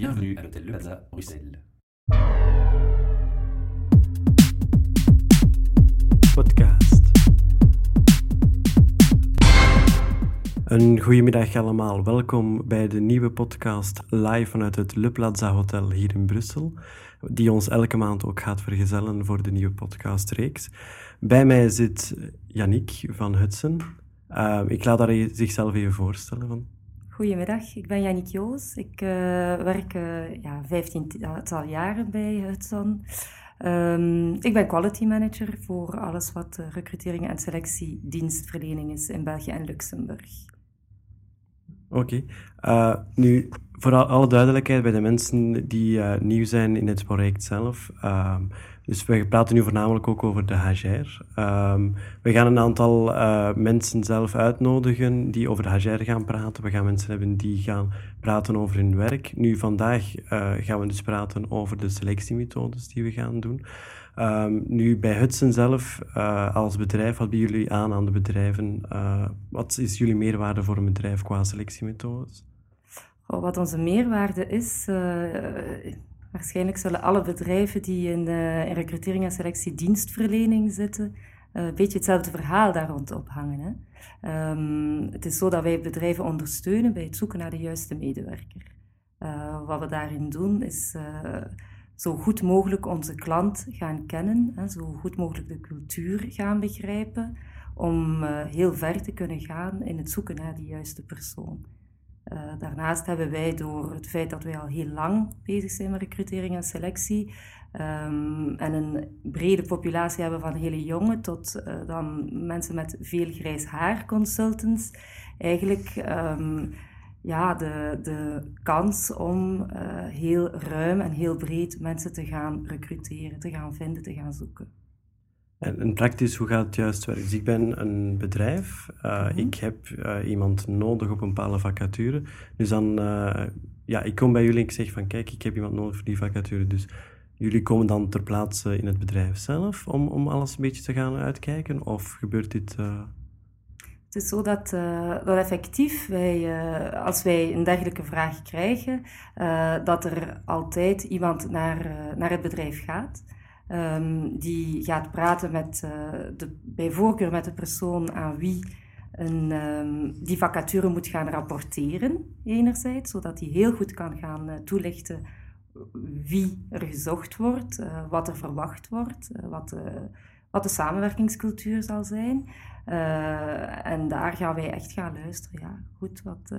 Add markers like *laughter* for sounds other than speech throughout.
Bienvenue à l'hôtel Le Plaza, Bruxelles. Podcast. Een goedemiddag allemaal. Welkom bij de nieuwe podcast live vanuit het Le Plaza Hotel hier in Brussel, die ons elke maand ook gaat vergezellen voor de nieuwe podcastreeks. Bij mij zit Yannick van Hudson. Uh, ik laat haar zichzelf even voorstellen. Van. Goedemiddag, ik ben Yannick Joos. Ik uh, werk uh, ja, 15 jaren bij Hudson. Um, ik ben quality manager voor alles wat uh, recrutering en selectie dienstverlening is in België en Luxemburg. Oké. Nu, voor alle duidelijkheid bij de mensen die nieuw zijn in het project zelf. Ehm, dus we praten nu voornamelijk ook over de HR. Um, we gaan een aantal uh, mensen zelf uitnodigen die over de HR gaan praten. We gaan mensen hebben die gaan praten over hun werk. Nu, vandaag uh, gaan we dus praten over de selectiemethodes die we gaan doen. Um, nu, bij Hudson zelf, uh, als bedrijf, wat bieden jullie aan aan de bedrijven? wat is jullie meerwaarde voor een bedrijf qua selectiemethodes? Wat onze meerwaarde is Waarschijnlijk zullen alle bedrijven die in, in recrutering en selectie dienstverlening zitten, uh, een beetje hetzelfde verhaal daar rond ophangen. Hè? Um, het is zo dat wij bedrijven ondersteunen bij het zoeken naar de juiste medewerker. Uh, wat we daarin doen is zo goed mogelijk onze klant gaan kennen, hè, zo goed mogelijk de cultuur gaan begrijpen, om heel ver te kunnen gaan in het zoeken naar die juiste persoon. Uh, daarnaast hebben wij door het feit dat wij al heel lang bezig zijn met recrutering en selectie um, en een brede populatie hebben van hele jonge tot uh, dan mensen met veel grijs haar consultants, eigenlijk um, ja, de, de kans om uh, heel ruim en heel breed mensen te gaan recruteren, te gaan vinden, te gaan zoeken. En, praktisch, hoe gaat het juist werken? Dus ik ben een bedrijf, uh, mm -hmm. ik heb uh, iemand nodig op een bepaalde vacature. Dus dan, uh, ja, ik kom bij jullie en ik zeg van, kijk, ik heb iemand nodig voor die vacature. Dus jullie komen dan ter plaatse in het bedrijf zelf om, om alles een beetje te gaan uitkijken? Of gebeurt dit... Het is zo dat, dat effectief, wij, als wij een dergelijke vraag krijgen, dat er altijd iemand naar, naar het bedrijf gaat. Um, die gaat praten met, uh, de, bij voorkeur met de persoon aan wie een, um, die vacature moet gaan rapporteren, enerzijds, zodat hij heel goed kan gaan uh, toelichten wie er gezocht wordt, uh, wat er verwacht wordt, wat, de, wat de samenwerkingscultuur zal zijn. en daar gaan wij echt gaan luisteren. Ja, goed, wat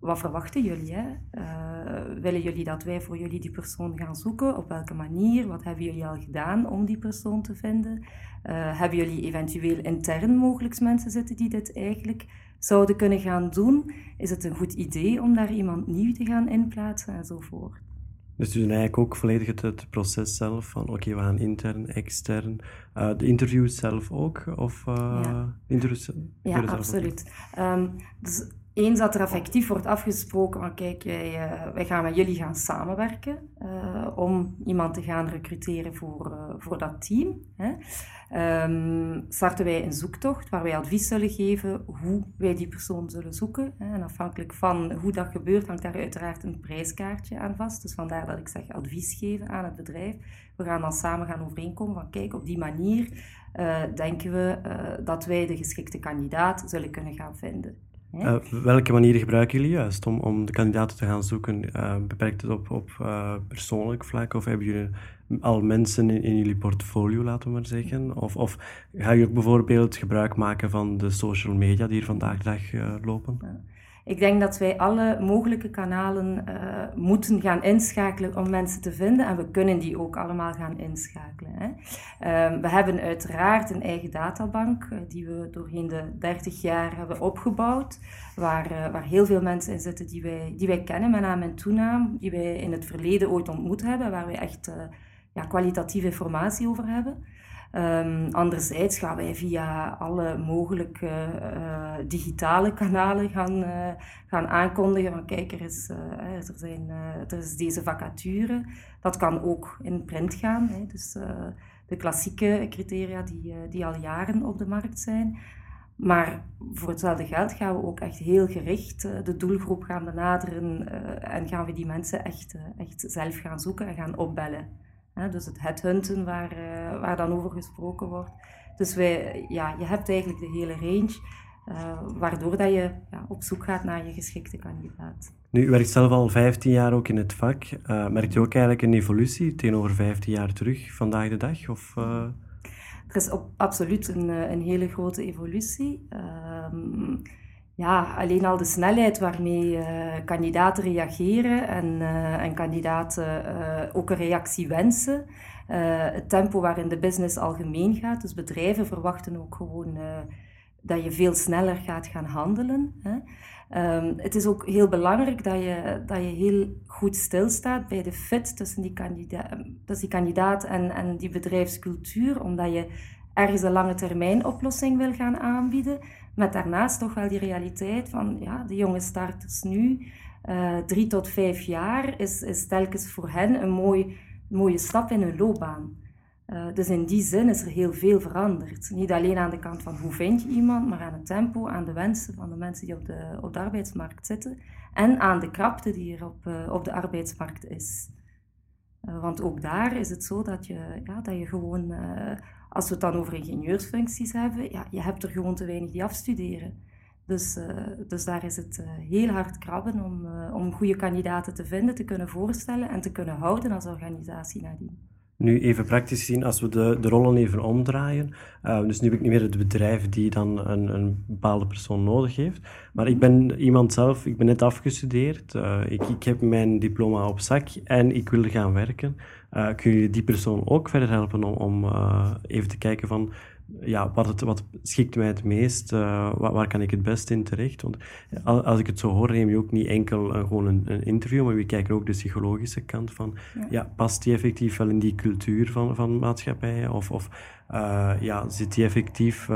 wat verwachten jullie? Hè? Uh, willen jullie dat wij voor jullie die persoon gaan zoeken? Op welke manier? Wat hebben jullie al gedaan om die persoon te vinden? Uh, hebben jullie eventueel intern mogelijk mensen zitten die dit eigenlijk zouden kunnen gaan doen? Is het een goed idee om daar iemand nieuw te gaan inplaatsen enzovoort? Dus dus eigenlijk ook volledig het, het proces zelf van oké, okay, we gaan intern, extern. Uh, de interviews zelf ook? Of, ja, interviews, ja absoluut. Um, dus eens dat er effectief wordt afgesproken van kijk, wij, uh, wij gaan met jullie gaan samenwerken uh, om iemand te gaan recruteren voor, uh, voor dat team. Hè. Um, starten wij een zoektocht waar wij advies zullen geven hoe wij die persoon zullen zoeken. Hè. En afhankelijk van hoe dat gebeurt, hangt daar uiteraard een prijskaartje aan vast. Dus vandaar dat ik zeg advies geven aan het bedrijf. We gaan dan samen gaan overeenkomen van kijk, op die manier denken we dat wij de geschikte kandidaat zullen kunnen gaan vinden. Uh, welke manieren gebruiken jullie juist om, om de kandidaten te gaan zoeken? Uh, beperkt het op, op uh, persoonlijk vlak of hebben jullie al mensen in, in, jullie portfolio, laten we maar zeggen? Of, of ga je ook bijvoorbeeld gebruik maken van de social media die hier vandaag de dag lopen? Ik denk dat wij alle mogelijke kanalen uh, moeten gaan inschakelen om mensen te vinden. En we kunnen die ook allemaal gaan inschakelen. Hè. Uh, we hebben uiteraard een eigen databank uh, die we doorheen de 30 jaar hebben opgebouwd. Waar, waar heel veel mensen in zitten die wij, die wij kennen, met naam en toenaam. Die wij in het verleden ooit ontmoet hebben. Waar wij echt ja, kwalitatieve informatie over hebben. Um, anderzijds gaan wij via alle mogelijke uh, digitale kanalen gaan, uh, gaan aankondigen van kijk, er is, uh, er, zijn, er is deze vacature. Dat kan ook in print gaan. Hè. Dus de klassieke criteria die, die al jaren op de markt zijn. Maar voor hetzelfde geld gaan we ook echt heel gericht de doelgroep gaan benaderen en gaan we die mensen echt, echt zelf gaan zoeken en gaan opbellen. Dus het headhunten waar, waar dan over gesproken wordt. Dus wij, ja, je hebt eigenlijk de hele range, waardoor dat je ja, op zoek gaat naar je geschikte kandidaat. Nu, u werkt zelf al 15 jaar ook in het vak. Uh, merkt u ook eigenlijk een evolutie tegenover 15 jaar terug, vandaag de dag? Of, uh... Er is op, absoluut een, eh, een hele grote evolutie. Uh, ja, alleen al de snelheid waarmee uh, kandidaten reageren en, en kandidaten ook een reactie wensen. het tempo waarin de business algemeen gaat. Dus bedrijven verwachten ook gewoon dat je veel sneller gaat gaan handelen. Hè. Um, het is ook heel belangrijk dat je, dat je heel goed stilstaat bij de fit tussen die, kandida tussen die kandidaat en, en die bedrijfscultuur, omdat je ergens een lange termijn oplossing wil gaan aanbieden, met daarnaast toch wel die realiteit van ja, de jonge starters nu, uh, drie tot vijf jaar, is, is telkens voor hen een mooi, mooie stap in hun loopbaan. Uh, dus in die zin is er heel veel veranderd. Niet alleen aan de kant van hoe vind je iemand, maar aan het tempo, aan de wensen van de mensen die op de, op de arbeidsmarkt zitten en aan de krapte die er op, uh, op de arbeidsmarkt is. Want ook daar is het zo dat je, ja, dat je gewoon, als we het dan over ingenieursfuncties hebben, ja, je hebt er gewoon te weinig die afstuderen. Dus, dus daar is het heel hard krabben om, om goede kandidaten te vinden, te kunnen voorstellen en te kunnen houden als organisatie nadien. Nu, even praktisch gezien, als we de, de rollen even omdraaien. Uh, dus nu heb ik niet meer het bedrijf die dan een, een bepaalde persoon nodig heeft. Maar ik ben iemand zelf, ik ben net afgestudeerd. Uh, ik, ik heb mijn diploma op zak en ik wil gaan werken. Uh, kun je die persoon ook verder helpen om, om even te kijken van ja, wat, het, wat schikt mij het meest? Uh, waar, waar, kan ik het best in terecht? Want als ik het zo hoor, neem je ook niet enkel uh, gewoon een, een, interview, maar we kijken ook de psychologische kant van, ja. past die effectief wel in die cultuur van, van maatschappijen? Of, of uh, ja, zit die effectief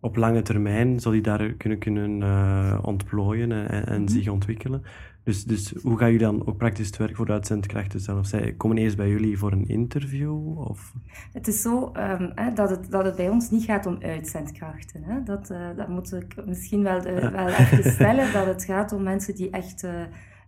op lange termijn, zal die daar kunnen, kunnen ontplooien en, en zich ontwikkelen? Dus, dus hoe ga je dan ook praktisch te werk voor de uitzendkrachten zelf? Zij komen eerst bij jullie voor een interview? Of? Het is zo um, hè, dat, het, dat het bij ons niet gaat om uitzendkrachten. Hè. Dat, uh, dat moet ik misschien wel, uh, wel even *laughs* stellen, dat het gaat om mensen die echt...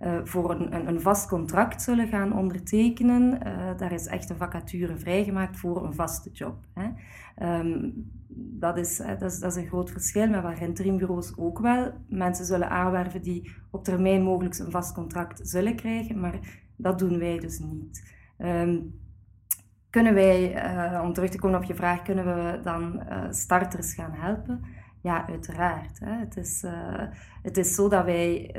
Uh, voor een, een, vast contract zullen gaan ondertekenen. daar is echt een vacature vrijgemaakt voor een vaste job. Hè. Um, dat is, dat, is, dat is een groot verschil met waar interimbureaus ook wel mensen zullen aanwerven die op termijn mogelijk een vast contract zullen krijgen, maar dat doen wij dus niet. Um, kunnen wij, uh, om terug te komen op je vraag, kunnen we dan uh, starters gaan helpen? Ja, uiteraard. Hè. Het, is, uh, het is zo dat wij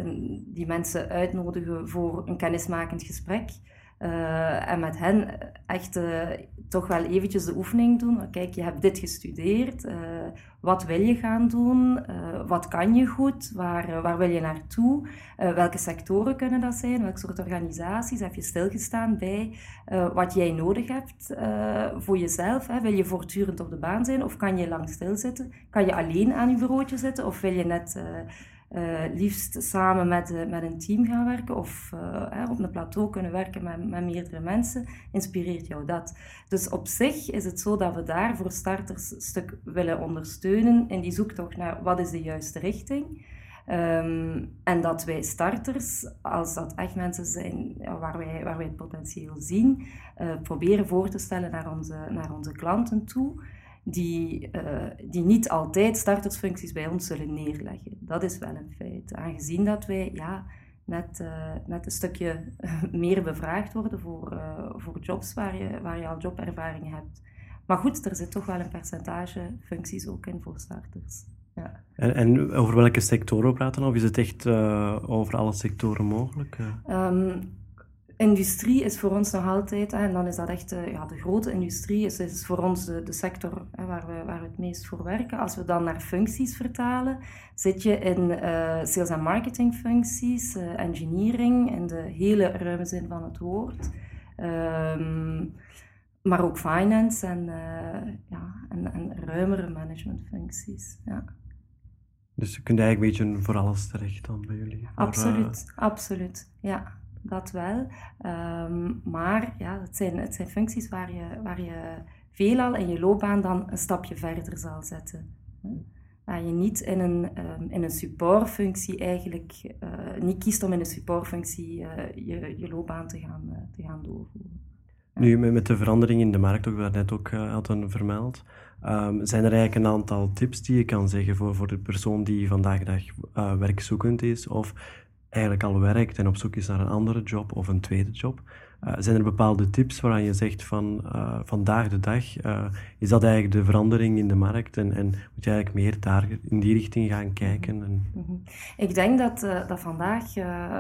die mensen uitnodigen voor een kennismakend gesprek. Uh, en met hen echt uh, toch wel eventjes de oefening doen. Kijk, je hebt dit gestudeerd. Uh, wat wil je gaan doen? wat kan je goed? Waar, waar wil je naartoe? welke sectoren kunnen dat zijn? Welke soort organisaties? Heb je stilgestaan bij wat jij nodig hebt voor jezelf? Hè? Wil je voortdurend op de baan zijn? Of kan je lang stilzitten? Kan je alleen aan je bureautje zitten? Of wil je net uh, liefst samen met, uh, met een team gaan werken of uh, op een plateau kunnen werken met, met meerdere mensen, inspireert jou dat. Dus op zich is het zo dat we daar voor starters een stuk willen ondersteunen in die zoektocht naar wat is de juiste richting. Um, en dat wij starters, als dat echt mensen zijn waar, wij, waar wij het potentieel zien, proberen voor te stellen naar onze, naar onze klanten toe die, uh, die niet altijd startersfuncties bij ons zullen neerleggen. Dat is wel een feit. Aangezien dat wij ja, net, uh, net een stukje *laughs* meer bevraagd worden voor, uh, voor jobs waar je, waar je al jobervaring hebt. Maar goed, er zit toch wel een percentage functies ook in voor starters. Ja. En, en over welke sectoren praten we? Of is het echt over alle sectoren mogelijk? Um, industrie is voor ons nog altijd, en dan is dat echt eh, ja, de grote industrie, is, is voor ons de, de sector hè, waar, we, waar we het meest voor werken. Als we dan naar functies vertalen, zit je in uh, sales- en marketing functies, uh, engineering, in de hele ruime zin van het woord. Um, maar ook finance en, ja, en, en ruimere managementfuncties. Ja. Dus je kunt eigenlijk een beetje voor alles terecht dan bij jullie? Absoluut, absoluut, ja dat wel. Um, maar ja, het zijn, het zijn functies waar je, waar je veelal in je loopbaan dan een stapje verder zal zetten. je niet in een, um, in een supportfunctie eigenlijk, uh, niet kiest om in een supportfunctie uh, je, je loopbaan te gaan, uh, te gaan doorvoeren. Nu, met de verandering in de markt, ook dat net ook hadden vermeld, um, zijn er eigenlijk een aantal tips die je kan zeggen voor, voor de persoon die vandaag de dag werkzoekend is of eigenlijk al werkt en op zoek is naar een andere job of een tweede job? Uh, zijn er bepaalde tips waaraan je zegt van uh, vandaag de dag, uh, is dat eigenlijk de verandering in de markt en, en moet je eigenlijk meer daar in die richting gaan kijken? En... -hmm. Ik denk dat, dat vandaag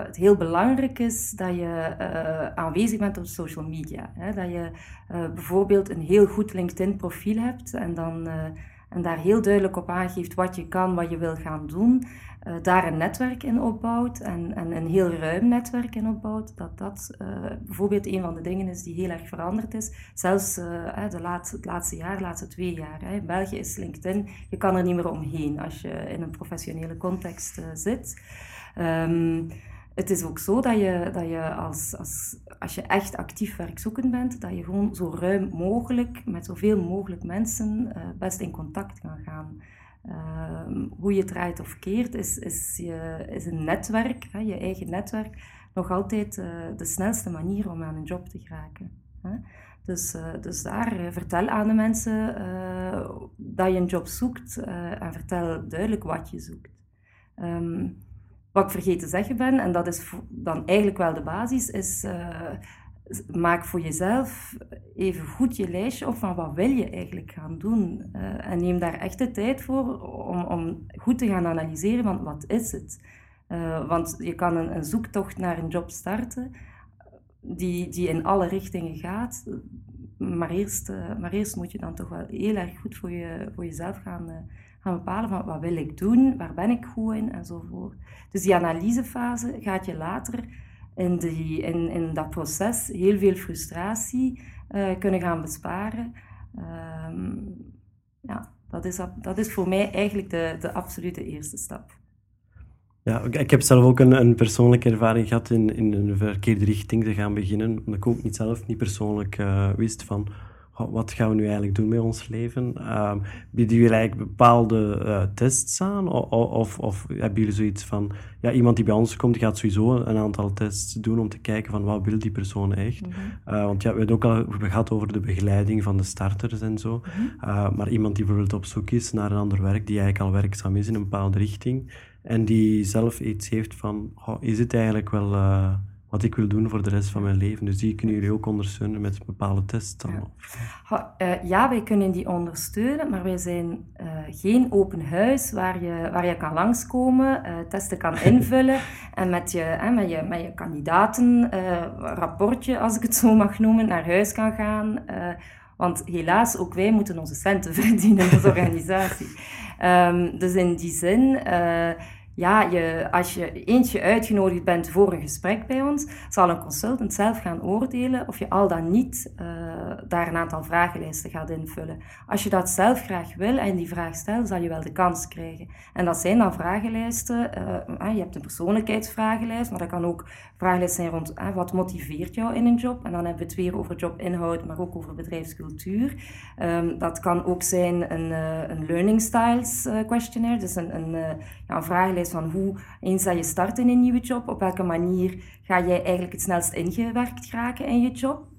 het heel belangrijk is dat je aanwezig bent op social media. Hè? Dat je bijvoorbeeld een heel goed LinkedIn profiel hebt en, dan, en daar heel duidelijk op aangeeft wat je kan, wat je wil gaan doen uh, daar een netwerk in opbouwt en, en, een heel ruim netwerk in opbouwt, dat dat uh, bijvoorbeeld een van de dingen is die heel erg veranderd is. Zelfs uh, de laatste, het laatste jaar, de laatste twee jaar. Hè. In België is LinkedIn, je kan er niet meer omheen als je in een professionele context zit. Um, het is ook zo dat je, dat je als, als, als je echt actief werkzoekend bent, dat je gewoon zo ruim mogelijk met zoveel mogelijk mensen best in contact kan gaan. Ehm, hoe je draait of keert, is, is, je, is een netwerk, hè, je eigen netwerk, nog altijd uh, de snelste manier om aan een job te geraken. Hè. Dus, uh, dus daar vertel aan de mensen dat je een job zoekt en vertel duidelijk wat je zoekt. Um, wat ik vergeten te zeggen ben, en dat is dan eigenlijk wel de basis, is maak voor jezelf even goed je lijstje op van wat wil je eigenlijk gaan doen. Uh, en neem daar echt de tijd voor om, om goed te gaan analyseren van wat is het. Uh, want je kan een, een, zoektocht naar een job starten die, die in alle richtingen gaat. Maar eerst, maar eerst moet je dan toch wel heel erg goed voor, je, voor jezelf gaan, gaan bepalen van wat wil ik doen, waar ben ik goed in enzovoort. Dus die analysefase gaat je later in, die, in, in dat proces heel veel frustratie uh, kunnen gaan besparen. Um, ja, dat is, dat is voor mij eigenlijk de, de absolute eerste stap. Ja, ik heb zelf ook een, een persoonlijke ervaring gehad in, in een verkeerde richting te gaan beginnen. Omdat ik ook niet zelf niet persoonlijk uh, wist van wat gaan we nu eigenlijk doen met ons leven? Uh, bieden jullie eigenlijk bepaalde uh, tests aan? Of, of, of, hebben jullie zoiets van, ja, iemand die bij ons komt, die gaat sowieso een aantal tests doen om te kijken van wat wil die persoon echt? Mm -hmm. uh, want ja, we hebben ook al gehad over de begeleiding van de starters en zo. Mm -hmm. maar iemand die bijvoorbeeld op zoek is naar een ander werk, die eigenlijk al werkzaam is in een bepaalde richting, en die zelf iets heeft van, oh, is het eigenlijk wel wat ik wil doen voor de rest van mijn leven. Dus die kunnen jullie ook ondersteunen met bepaalde tests. Ja. Uh, ja, wij kunnen die ondersteunen, maar wij zijn uh, geen open huis waar je, waar je kan langskomen, uh, testen kan *laughs* invullen en met je, met je, met je kandidaten, rapportje, als ik het zo mag noemen, naar huis kan gaan. want helaas, ook wij moeten onze centen *laughs* verdienen als organisatie. um, *laughs* dus in die zin ja, je, als je eentje uitgenodigd bent voor een gesprek bij ons, zal een consultant zelf gaan oordelen of je al dan niet uh, daar een aantal vragenlijsten gaat invullen. Als je dat zelf graag wil en die vraag stelt, zal je wel de kans krijgen. En dat zijn dan vragenlijsten. Uh, je hebt een persoonlijkheidsvragenlijst, maar dat kan ook vragenlijsten zijn rond uh, wat motiveert jou in een job. En dan hebben we het weer over jobinhoud, maar ook over bedrijfscultuur. Um, dat kan ook zijn een, een learning styles questionnaire, dus een, een, ja, vragenlijst van hoe, eens dat je start in een nieuwe job, op welke manier ga jij eigenlijk het snelst ingewerkt geraken in je job.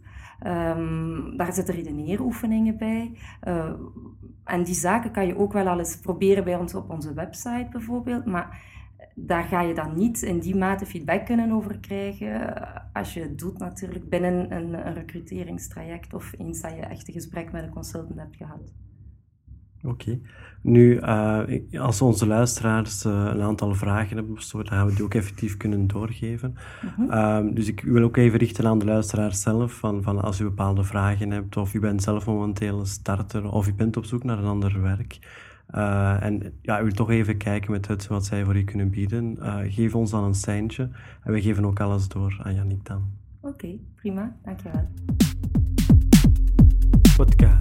Um, daar zitten redeneeroefeningen bij. Uh, en die zaken kan je ook wel eens proberen bij ons op onze website bijvoorbeeld. Maar daar ga je dan niet in die mate feedback kunnen over krijgen als je het doet natuurlijk binnen een, een recruteringstraject of eens dat je echt een gesprek met een consultant hebt gehad. Oké. Nu, uh, als onze luisteraars uh, een aantal vragen hebben, dan gaan we die ook effectief kunnen doorgeven. Mm -hmm. dus ik wil ook even richten aan de luisteraars zelf, van, van als u bepaalde vragen hebt, of u bent zelf momenteel een starter, of u bent op zoek naar een ander werk. Uh, en ja, u wil toch even kijken met het, wat zij voor u kunnen bieden. geef ons dan een seintje en we geven ook alles door aan Jannik dan. Oké, okay, prima. Dankjewel. Podcast.